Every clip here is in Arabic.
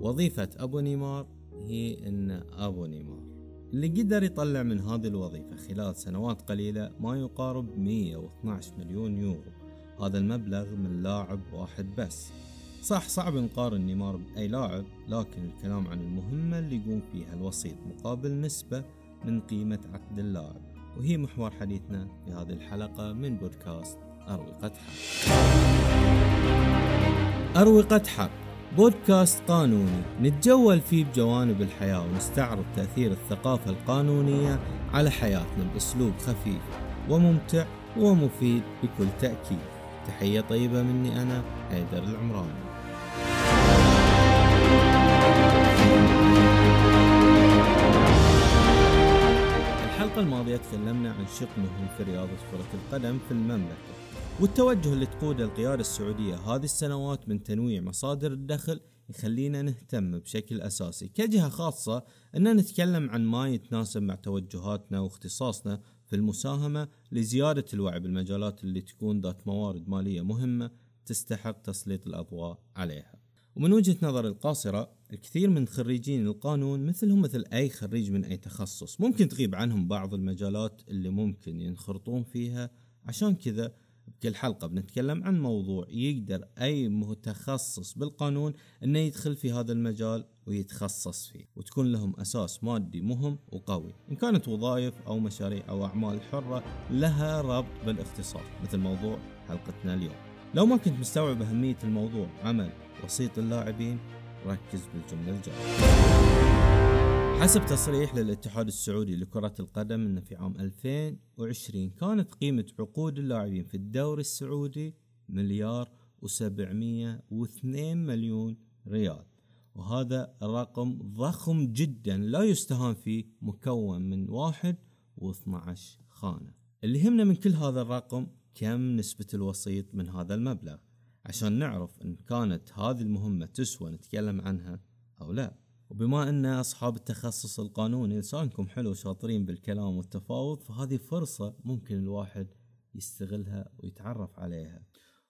وظيفة أبو نيمار هي أن أبو نيمار. اللي قدر يطلع من هذه الوظيفة خلال سنوات قليلة ما يقارب 112 مليون يورو. هذا المبلغ من لاعب واحد بس. صح صعب نقارن نيمار بأي لاعب لكن الكلام عن المهمة اللي يقوم فيها الوسيط مقابل نسبة من قيمة عقد اللاعب. وهي محور حديثنا في هذه الحلقة من بودكاست أروقة حق. أروقة حق. بودكاست قانوني. نتجول فيه بجوانب الحياة ونستعرض تأثير الثقافة القانونية على حياتنا بأسلوب خفيف وممتع ومفيد بكل تأكيد. تحية طيبة مني أنا حيدر العمراني. الحلقة الماضية تكلمنا عن شق مهم في رياضة كرة القدم في المملكة. والتوجه اللي تقوده القيادة السعودية هذه السنوات من تنويع مصادر الدخل يخلينا نهتم بشكل أساسي. كجهة خاصة أن نتكلم عن ما يتناسب مع توجهاتنا واختصاصنا في المساهمة لزيادة الوعي بالمجالات اللي تكون ذات موارد مالية مهمة تستحق تسليط الأضواء عليها. ومن وجهة نظر القاصرة الكثير من خريجين القانون مثلهم مثل أي خريج من أي تخصص ممكن تغيب عنهم بعض المجالات اللي ممكن ينخرطون فيها عشان كذا بكل حلقة بنتكلم عن موضوع يقدر أي متخصص بالقانون أنه يدخل في هذا المجال ويتخصص فيه وتكون لهم أساس مادي مهم وقوي إن كانت وظائف أو مشاريع أو أعمال حرة لها ربط بالاختصاص مثل موضوع حلقتنا اليوم. لو ما كنت مستوعب أهمية الموضوع عمل وسيط اللاعبين ركز بالجملة الجاية. حسب تصريح للاتحاد السعودي لكرة القدم أن في عام 2020 كانت قيمة عقود اللاعبين في الدوري السعودي مليار و702 مليون ريال. وهذا رقم ضخم جدا لا يستهان فيه مكون من واحد و12 خانة. اللي يهمنا من كل هذا الرقم كم نسبة الوسيط من هذا المبلغ؟ عشان نعرف إن كانت هذه المهمة تسوى نتكلم عنها أو لا. وبما أن أصحاب التخصص القانوني لسانكم حلو شاطرين بالكلام والتفاوض فهذه فرصة ممكن الواحد يستغلها ويتعرف عليها.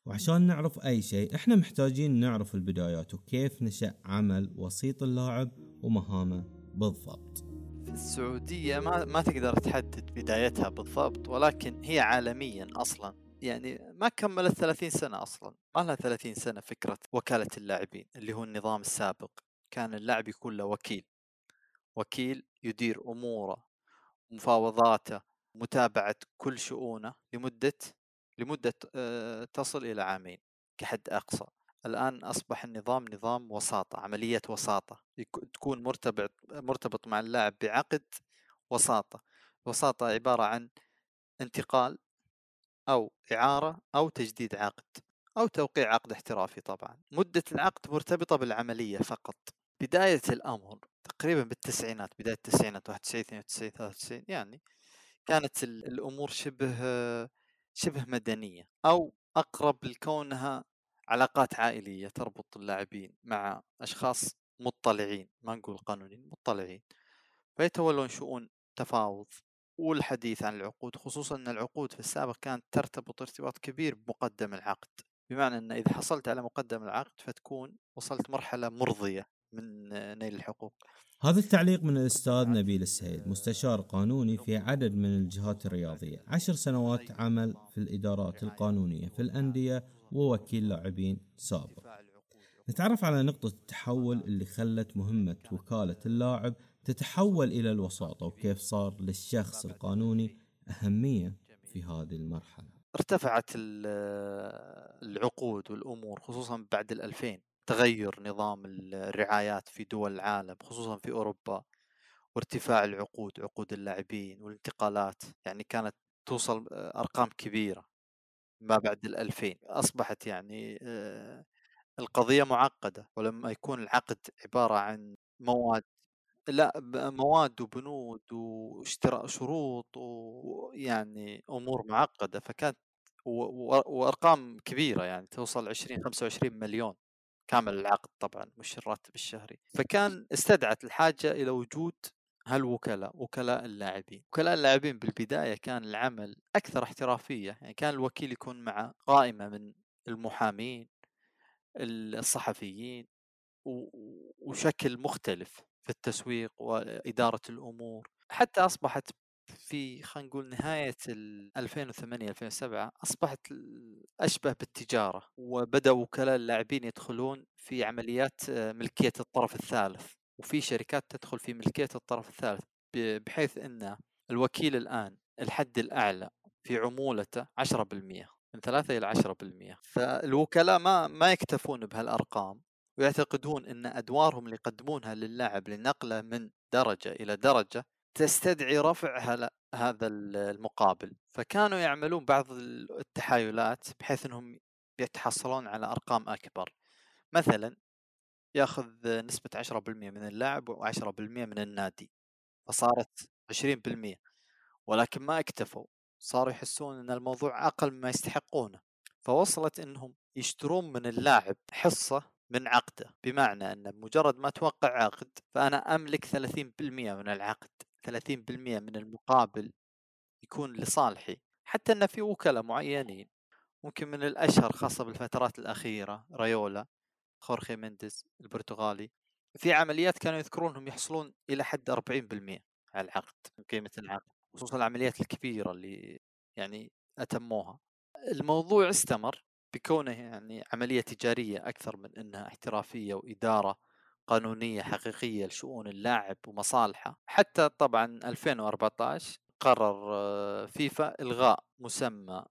وعشان نعرف أي شيء إحنا محتاجين نعرف البدايات وكيف نشأ عمل وسيط اللاعب ومهامه بالضبط. في السعودية ما ما تقدر تحدد بدايتها بالضبط ولكن هي عالميا أصلا. يعني ما كملت 30 سنة أصلا ما لها 30 سنة فكرة وكالة اللاعبين اللي هو النظام السابق. كان اللاعب يكون له وكيل وكيل يدير أموره مفاوضاته متابعة كل شؤونه لمدة لمدة آه، تصل إلى عامين كحد أقصى. الآن أصبح النظام نظام وساطة عملية وساطة. تكون مرتبط مرتبط مع اللاعب بعقد وساطة. وساطة عبارة عن انتقال أو إعارة أو تجديد عقد أو توقيع عقد احترافي طبعا. مدة العقد مرتبطة بالعملية فقط. بداية الأمر تقريبا بالتسعينات بداية التسعينات 91 92 93 يعني كانت الأمور شبه شبه مدنية أو أقرب لكونها علاقات عائلية تربط اللاعبين مع أشخاص مطلعين ما نقول قانونيين مطلعين. فيتولون شؤون تفاوض والحديث عن العقود خصوصا أن العقود في السابق كانت ترتبط ارتباط كبير بمقدم العقد. بمعنى أن إذا حصلت على مقدم العقد فتكون وصلت مرحلة مرضية. من نيل الحقوق. هذا التعليق من الأستاذ نبيل السيد مستشار قانوني في عدد من الجهات الرياضية. عشر سنوات عمل في الإدارات القانونية في الأندية ووكيل لاعبين سابق. نتعرف على نقطة التحول اللي خلت مهمة وكالة اللاعب تتحول إلى الوساطة وكيف صار للشخص القانوني أهمية في هذه المرحلة. ارتفعت العقود والأمور خصوصا بعد الألفين. تغير نظام الرعايات في دول العالم خصوصا في أوروبا وارتفاع العقود عقود اللاعبين والانتقالات يعني كانت توصل أرقام كبيرة ما بعد الألفين. أصبحت يعني آه، القضية معقدة ولما يكون العقد عبارة عن مواد لأ مواد وبنود واشتراء شروط ويعني أمور معقدة فكانت وأرقام كبيرة يعني توصل 20 25 مليون. كامل العقد طبعا مش الراتب الشهري. فكان استدعت الحاجة إلى وجود هالوكلاء وكلاء اللاعبين. وكلاء اللاعبين بالبداية كان العمل أكثر احترافية. يعني كان الوكيل يكون مع قائمة من المحامين الصحفيين وشكل مختلف في التسويق وإدارة الأمور. حتى أصبحت في خلينا نقول نهاية 2008 2007 أصبحت أشبه بالتجارة وبدأوا وكلاء اللاعبين يدخلون في عمليات آه، ملكية الطرف الثالث وفي شركات تدخل في ملكية الطرف الثالث بحيث أن الوكيل الآن الحد الأعلى في عمولته 10% من 3 إلى 10% فالوكلاء ما ما يكتفون بهالأرقام ويعتقدون أن أدوارهم اللي يقدمونها للاعب لنقله من درجة إلى درجة تستدعي رفع هذا المقابل. فكانوا يعملون بعض التحايلات بحيث إنهم يتحصلون على أرقام أكبر. مثلا يأخذ نسبة 10% من اللاعب و10% من النادي فصارت 20% ولكن ما اكتفوا صاروا يحسون إن الموضوع أقل مما يستحقونه. فوصلت إنهم يشترون من اللاعب حصة من عقده بمعنى إن مجرد ما توقع عقد فأنا أملك 30% من العقد. 30% من المقابل يكون لصالحي حتى ان في وكلاء معينين. ممكن من الأشهر خاصة بالفترات الأخيرة ريولا خورخي مينديز البرتغالي. في عمليات كانوا يذكرون انهم يحصلون إلى حد 40% على العقد من قيمة العقد خصوصا العمليات الكبيرة اللي يعني أتموها. الموضوع استمر بكونه يعني عملية تجارية أكثر من إنها احترافية وإدارة قانونية حقيقية لشؤون اللاعب ومصالحه. حتى طبعا 2014 قرر آه، فيفا إلغاء مسمى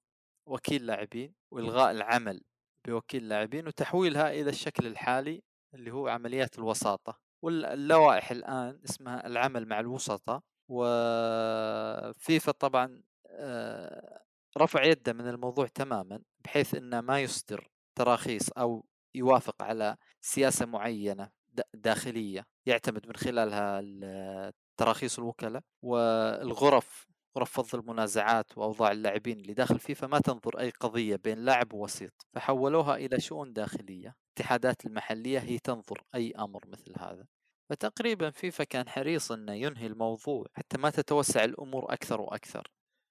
وكيل لاعبين وإلغاء العمل بوكيل لاعبين وتحويلها إلى الشكل الحالي اللي هو عمليات الوساطة. واللوائح الآن اسمها العمل مع الوسطاء وفيفا طبعا آه، رفع يده من الموضوع تماما بحيث إنه ما يصدر تراخيص أو يوافق على سياسة معينة. داخلية يعتمد من خلالها تراخيص الوكلاء والغرف غرف فض المنازعات وأوضاع اللاعبين اللي داخل فيفا ما تنظر أي قضية بين لاعب ووسيط فحولوها إلى شؤون داخلية الاتحادات المحلية هي تنظر أي أمر مثل هذا. فتقريبا فيفا كان حريص إنه ينهي الموضوع حتى ما تتوسع الأمور أكثر وأكثر.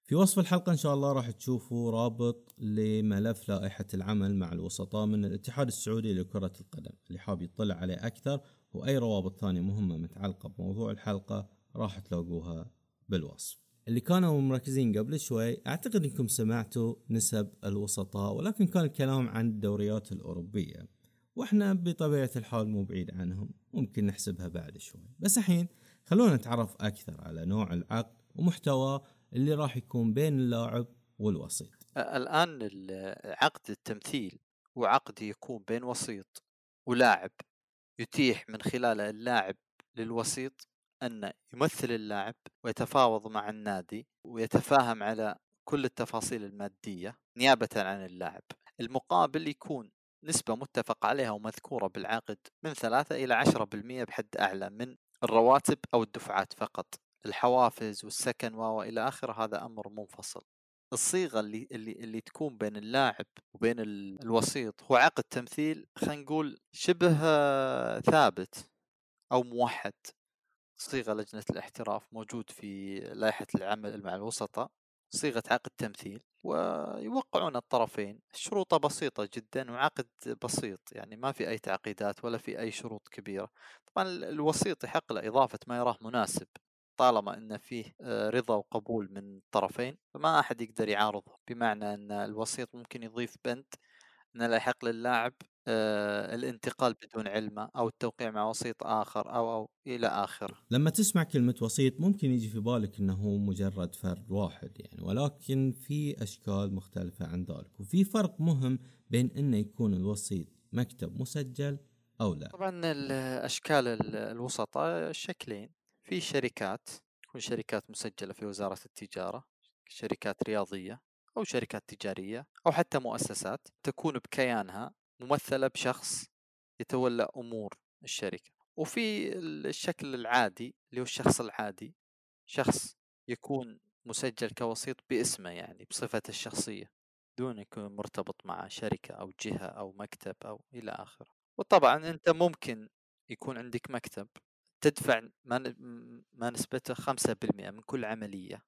في وصف الحلقة إن شاء الله راح تشوفوا رابط لملف لائحة العمل مع الوسطاء من الاتحاد السعودي لكرة القدم. اللي حاب يطلع عليه أكثر وأي روابط ثانية مهمة متعلقة بموضوع الحلقة راح تلاقوها بالوصف. اللي كانوا مركزين قبل شوي أعتقد أنكم سمعتوا نسب الوسطاء ولكن كان الكلام عن الدوريات الأوروبية. وإحنا بطبيعة الحال مو بعيد عنهم ممكن نحسبها بعد شوي. بس الحين خلونا نتعرف أكثر على نوع العقد ومحتواه اللي راح يكون بين اللاعب والوسيط. الآن عقد التمثيل هو عقد يكون بين وسيط ولاعب يتيح من خلاله اللاعب للوسيط أن يمثل اللاعب ويتفاوض مع النادي ويتفاهم على كل التفاصيل المادية نيابة عن اللاعب. المقابل يكون نسبة متفق عليها ومذكورة بالعقد من ثلاثة إلى عشرة بالمئة بحد أعلى من الرواتب أو الدفعات فقط. الحوافز والسكن وإلى اخره هذا أمر منفصل. الصيغة اللي اللي اللي تكون بين اللاعب وبين الوسيط هو عقد تمثيل خلينا نقول شبه ثابت أو موحد. صيغة لجنة الاحتراف موجود في لائحة العمل مع الوسطاء. صيغة عقد تمثيل ويوقعون الطرفين. شروطه بسيطة جدا وعقد بسيط يعني ما في أي تعقيدات ولا في أي شروط كبيرة. طبعا الوسيط يحق له إضافة ما يراه مناسب. طالما إن فيه آه، رضا وقبول من الطرفين فما أحد يقدر يعارضه بمعنى إن الوسيط ممكن يضيف بند إن لا يحق للاعب آه، الانتقال بدون علمه أو التوقيع مع وسيط آخر أو أو إلى آخره. لما تسمع كلمة وسيط ممكن يجي في بالك إنه مجرد فرد واحد يعني ولكن في أشكال مختلفة عن ذلك وفي فرق مهم بين إنه يكون الوسيط مكتب مسجل أو لا. طبعا الاشكال الوسطاء شكلين في شركات تكون شركات مسجلة في وزارة التجارة شركات رياضية أو شركات تجارية أو حتى مؤسسات تكون بكيانها ممثلة بشخص يتولى أمور الشركة. وفي الشكل العادي اللي هو الشخص العادي شخص يكون مسجل كوسيط باسمه يعني بصفته الشخصية دون يكون مرتبط مع شركة أو جهة أو مكتب أو إلى آخره. وطبعا أنت ممكن يكون عندك مكتب تدفع ما نسبته 5% من كل عملية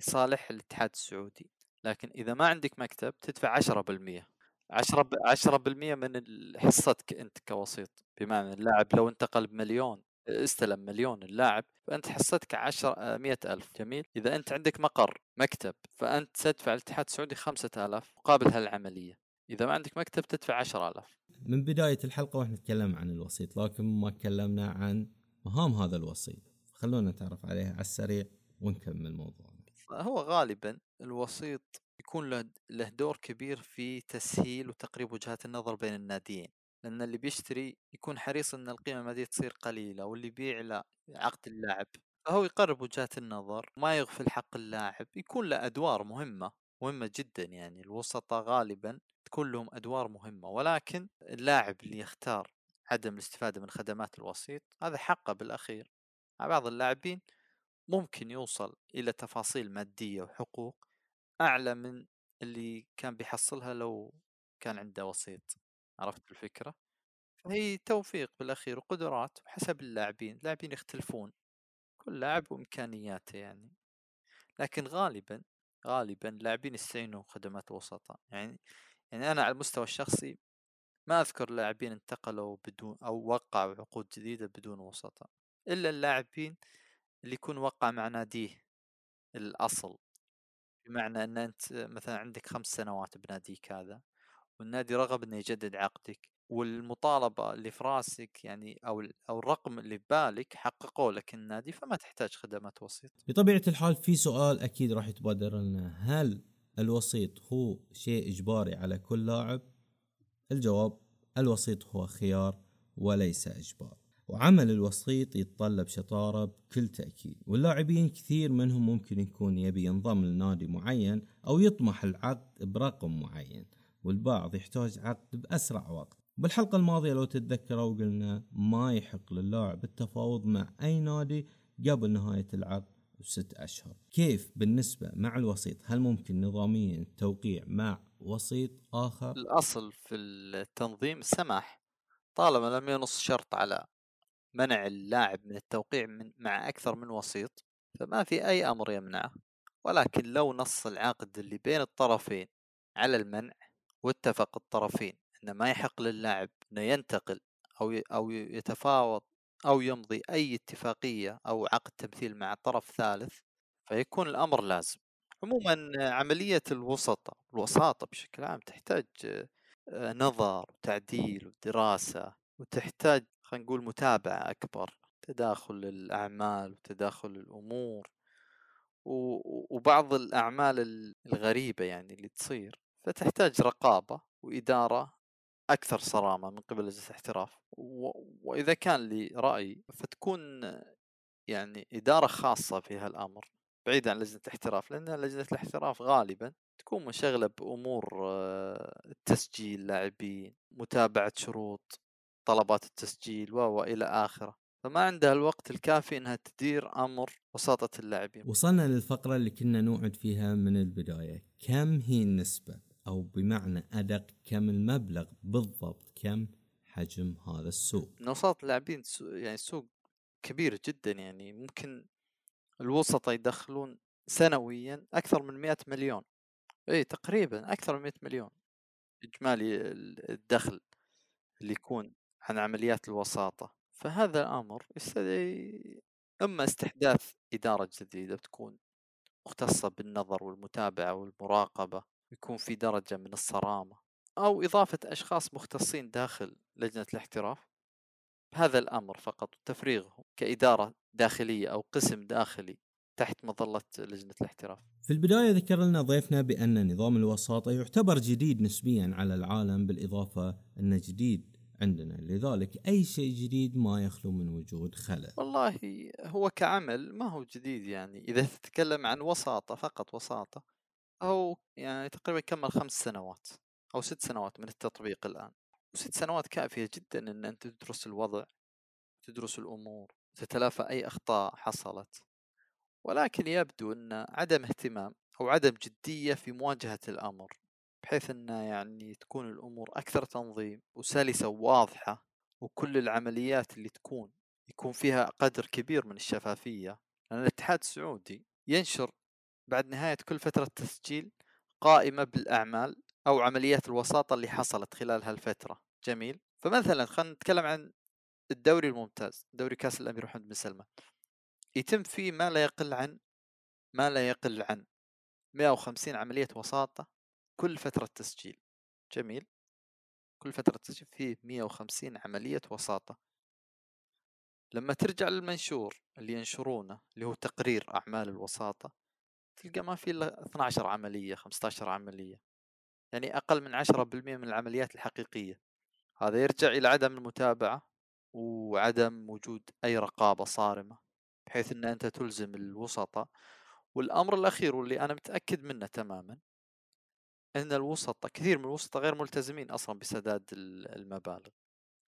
لصالح الاتحاد السعودي. لكن إذا ما عندك مكتب تدفع 10% 10 ب 10% من حصتك أنت كوسيط، بمعنى اللاعب لو انتقل بمليون استلم مليون اللاعب فأنت حصتك عشر مئة ألف. جميل؟ إذا أنت عندك مقر مكتب فأنت تدفع الاتحاد السعودي خمسة آلاف مقابل هالعملية. إذا ما عندك مكتب تدفع عشر آلاف. من بداية الحلقة وإحنا نتكلم عن الوسيط لكن ما تكلمنا عن مهام هذا الوسيط. خلونا نتعرف عليها على السريع ونكمل موضوعنا. هو غالبا الوسيط يكون له له دور كبير في تسهيل وتقريب وجهات النظر بين الناديين. لأن اللي بيشتري يكون حريص أن القيمة المادية تصير قليلة واللي يبيع له عقد اللاعب. فهو يقرب وجهات النظر ما يغفل حق اللاعب يكون له أدوار مهمة مهمة جدا يعني. الوسطاء غالبا تكون لهم أدوار مهمة ولكن اللاعب اللي يختار عدم الاستفادة من خدمات الوسيط هذا حقه بالأخير. بعض اللاعبين ممكن يوصل إلى تفاصيل مادية وحقوق أعلى من اللي كان بيحصلها لو كان عنده وسيط. عرفت الفكرة؟ فهي توفيق بالأخير وقدرات وحسب اللاعبين اللاعبين يختلفون كل لاعب وإمكانياته يعني. لكن غالبا غالبا اللاعبين يستعينوا خدمات وسطاء يعني يعني أنا على المستوى الشخصي ما أذكر لاعبين انتقلوا بدون أو وقعوا عقود جديدة بدون وسطاء إلا اللاعبين اللي يكون وقع مع ناديه الأصل بمعنى أن أنت مثلا عندك خمس سنوات بناديك هذا والنادي رغب إنه يجدد عقدك والمطالبة اللي في رأسك يعني أو أو الرقم اللي ببالك حققوا لك النادي فما تحتاج خدمات وسيط. بطبيعة الحال في سؤال أكيد راح يتبادر لنا هل الوسيط هو شيء إجباري على كل لاعب؟ الجواب الوسيط هو خيار وليس إجبار. وعمل الوسيط يتطلب شطارة بكل تأكيد. واللاعبين كثير منهم ممكن يكون يبي ينضم لنادي معين أو يطمح العقد برقم معين والبعض يحتاج عقد بأسرع وقت. بالحلقة الماضية لو تتذكروا قلنا ما يحق للاعب التفاوض مع أي نادي قبل نهاية العقد بست أشهر. كيف بالنسبة مع الوسيط؟ هل ممكن نظاميا التوقيع مع وسيط آخر؟ الأصل في التنظيم السماح طالما لم ينص شرط على منع اللاعب من التوقيع من مع أكثر من وسيط فما في أي أمر يمنعه. ولكن لو نص العقد اللي بين الطرفين على المنع واتفق الطرفين أن ما يحق للاعب أنه ينتقل أو أو يتفاوض أو يمضي أي اتفاقية أو عقد تمثيل مع طرف ثالث فيكون الأمر لازم. عموما عملية الوسطة الوساطة بشكل عام تحتاج آه، نظر وتعديل ودراسة وتحتاج خلينا نقول متابعة أكبر تداخل الأعمال وتداخل الأمور وبعض الأعمال الغريبة يعني اللي تصير فتحتاج رقابة وإدارة أكثر صرامة من قبل لجنة الاحتراف. وإذا كان لي رأي فتكون يعني إدارة خاصة في هالأمر بعيد عن لجنة الاحتراف لأن لجنة الاحتراف غالبا تكون منشغلة بأمور آه، تسجيل لاعبين متابعة شروط طلبات التسجيل وإلى آخره فما عندها الوقت الكافي إنها تدير أمر وساطة اللاعبين. وصلنا للفقرة اللي كنا نوعد فيها من البداية، كم هي النسبة أو بمعنى أدق كم المبلغ بالضبط كم حجم هذا السوق؟ وساطة اللاعبين يعني سوق كبير جدا يعني ممكن الوسطاء يدخلون سنويا أكثر من 100 مليون. إي تقريبا أكثر من 100 مليون إجمالي الدخل اللي يكون عن عمليات الوساطة فهذا الأمر يستدعي إما استحداث إدارة جديدة تكون مختصة بالنظر والمتابعة والمراقبة يكون في درجة من الصرامة أو إضافة أشخاص مختصين داخل لجنة الاحتراف هذا الأمر فقط تفريغهم كإدارة داخلية أو قسم داخلي تحت مظلة لجنة الاحتراف. في البداية ذكر لنا ضيفنا بأن نظام الوساطة يعتبر جديد نسبيا على العالم بالإضافة أنه جديد عندنا. لذلك أي شيء جديد ما يخلو من وجود خلل. والله هو كعمل ما هو جديد يعني. إذا تتكلم عن وساطة فقط وساطة أو يعني تقريبا كمل خمس سنوات أو ست سنوات من التطبيق الآن. وست سنوات كافية جدا أن أنت تدرس الوضع تدرس الأمور. تتلافى أي أخطاء حصلت. ولكن يبدو أن عدم اهتمام أو عدم جدية في مواجهة الأمر بحيث أن يعني تكون الأمور أكثر تنظيم وسلسة وواضحة وكل العمليات اللي تكون يكون فيها قدر كبير من الشفافية لأن الاتحاد السعودي ينشر بعد نهاية كل فترة تسجيل قائمة بالأعمال أو عمليات الوساطة اللي حصلت خلال هالفترة. جميل. فمثلا خلينا نتكلم عن الدوري الممتاز دوري كأس الأمير محمد بن سلمان. يتم فيه ما لا يقل عن ما لا يقل عن 150 عملية وساطة كل فترة تسجيل. جميل. كل فترة تسجيل فيه 150 عملية وساطة. لما ترجع للمنشور اللي ينشرونه اللي هو تقرير أعمال الوساطة تلقى ما في إلا 12 عملية 15 عملية. يعني أقل من 10% من العمليات الحقيقية. هذا يرجع إلى عدم المتابعة وعدم وجود أي رقابة صارمة بحيث أن أنت تلزم الوسطاء. والأمر الأخير واللي أنا متأكد منه تماما أن الوسطاء كثير من الوسطاء غير ملتزمين أصلا بسداد المبالغ.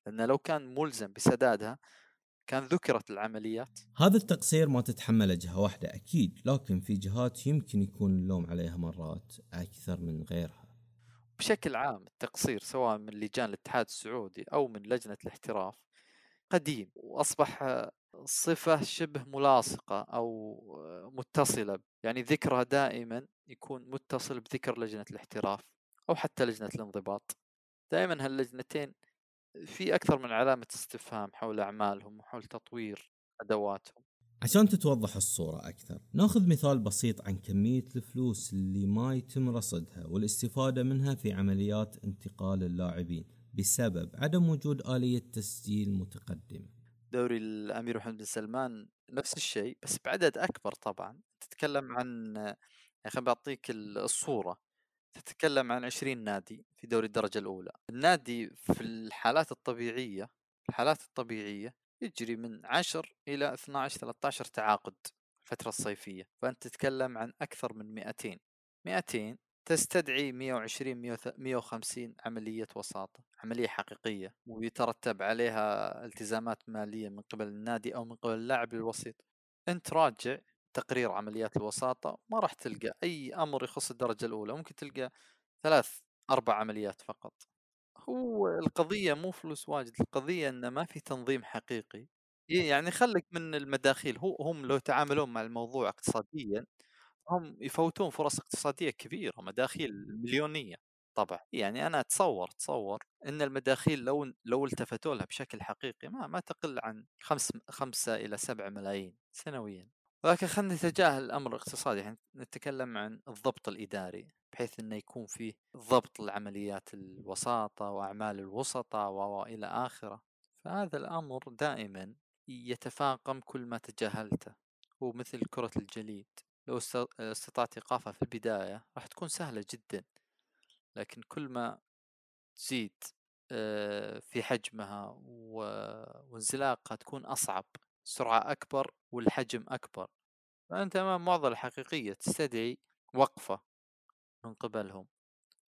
لأن لو كان ملزم بسدادها كان ذكرت العمليات. هذا التقصير ما تتحمله جهة واحدة أكيد لكن في جهات يمكن يكون اللوم عليها مرات أكثر من غيرها. بشكل عام التقصير سواء من لجان الاتحاد السعودي أو من لجنة الاحتراف قديم وأصبح صفة شبه ملاصقة أو متصلة يعني ذكرها دائما يكون متصل بذكر لجنة الاحتراف أو حتى لجنة الانضباط. دائما هاللجنتين في أكثر من علامة استفهام حول أعمالهم وحول تطوير أدواتهم. عشان تتوضح الصورة أكثر ناخذ مثال بسيط عن كمية الفلوس اللي ما يتم رصدها والاستفادة منها في عمليات انتقال اللاعبين. بسبب عدم وجود آلية تسجيل متقدمة. دوري الأمير محمد بن سلمان نفس الشيء بس بعدد أكبر طبعا. تتكلم عن يعني خليني بعطيك الصورة. تتكلم عن 20 نادي في دوري الدرجة الأولى. النادي في الحالات الطبيعية الحالات الطبيعية يجري من 10 إلى 12 13 تعاقد الفترة الصيفية. فأنت تتكلم عن أكثر من 200 200 تستدعي 120 150 عملية وساطة عملية حقيقية ويترتب عليها التزامات مالية من قبل النادي أو من قبل اللاعب الوسيط. أنت راجع تقرير عمليات الوساطة ما راح تلقى أي أمر يخص الدرجة الأولى ممكن تلقى ثلاث أربع عمليات فقط. هو القضية مو فلوس واجد القضية أنه ما في تنظيم حقيقي. يعني خلك من المداخيل هو هم لو تعاملون مع الموضوع اقتصاديا هم يفوتون فرص اقتصادية كبيرة مداخيل مليونية. طبعا يعني أنا أتصور تصور أن المداخيل لو لو التفتوا لها بشكل حقيقي ما ما تقل عن خمس خمسة إلى سبعة ملايين سنويا. ولكن خلينا نتجاهل الأمر الاقتصادي يعني نتكلم عن الضبط الإداري بحيث أنه يكون فيه ضبط لعمليات الوساطة وأعمال الوسطاء وإلى آخره. فهذا الأمر دائما يتفاقم كل ما تجاهلته هو مثل كرة الجليد. لو استطعت إيقافها في البداية راح تكون سهلة جدا لكن كل ما تزيد آه، في حجمها وانزلاقها تكون أصعب سرعة أكبر والحجم أكبر. فأنت أمام معضلة حقيقية تستدعي وقفة من قبلهم.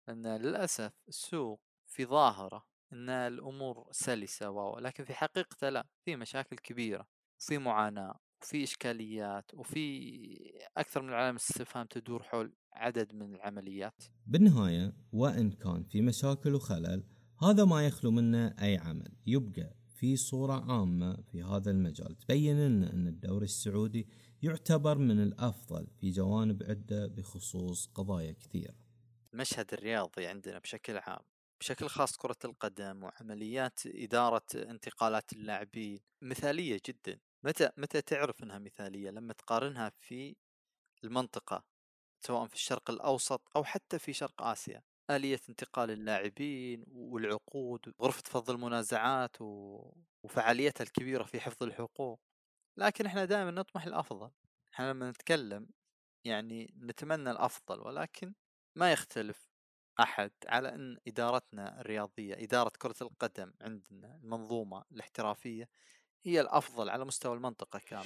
أن للأسف السوق في ظاهرة أن الأمور سلسة ولكن في حقيقته لا في مشاكل كبيرة وفي معاناة. وفي إشكاليات وفي أكثر من علامة استفهام تدور حول عدد من العمليات. بالنهاية وإن كان في مشاكل وخلل هذا ما يخلو منه أي عمل. يبقى في صورة عامة في هذا المجال. تبين لنا أن الدوري السعودي يعتبر من الأفضل في جوانب عدة بخصوص قضايا كثيرة. المشهد الرياضي عندنا بشكل عام بشكل خاص كرة القدم وعمليات إدارة انتقالات اللاعبين مثالية جدا. متى متى تعرف إنها مثالية؟ لما تقارنها في المنطقة سواء في الشرق الأوسط أو حتى في شرق آسيا. آلية انتقال اللاعبين والعقود وغرفة فض المنازعات. وفعاليتها الكبيرة في حفظ الحقوق. لكن إحنا دائما نطمح الأفضل إحنا لما نتكلم يعني نتمنى الأفضل ولكن ما يختلف أحد على أن إدارتنا الرياضية إدارة كرة القدم عندنا المنظومة الاحترافية هي الأفضل على مستوى المنطقة كاملة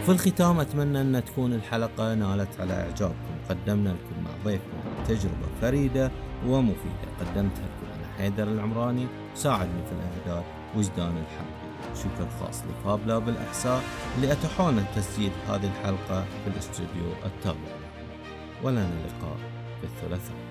وفي الختام أتمنى أن تكون الحلقة نالت على إعجابكم. قدمنا لكم مع ضيفنا تجربة فريدة ومفيدة. قدمتها لكم أنا حيدر العمراني. ساعدني في الإعداد وجدان الحربي شكر خاص لفاب لاب الأحساء اللي تسجيل هذه الحلقة في الاستوديو التابع. ولنا لقاء في الثلاثاء.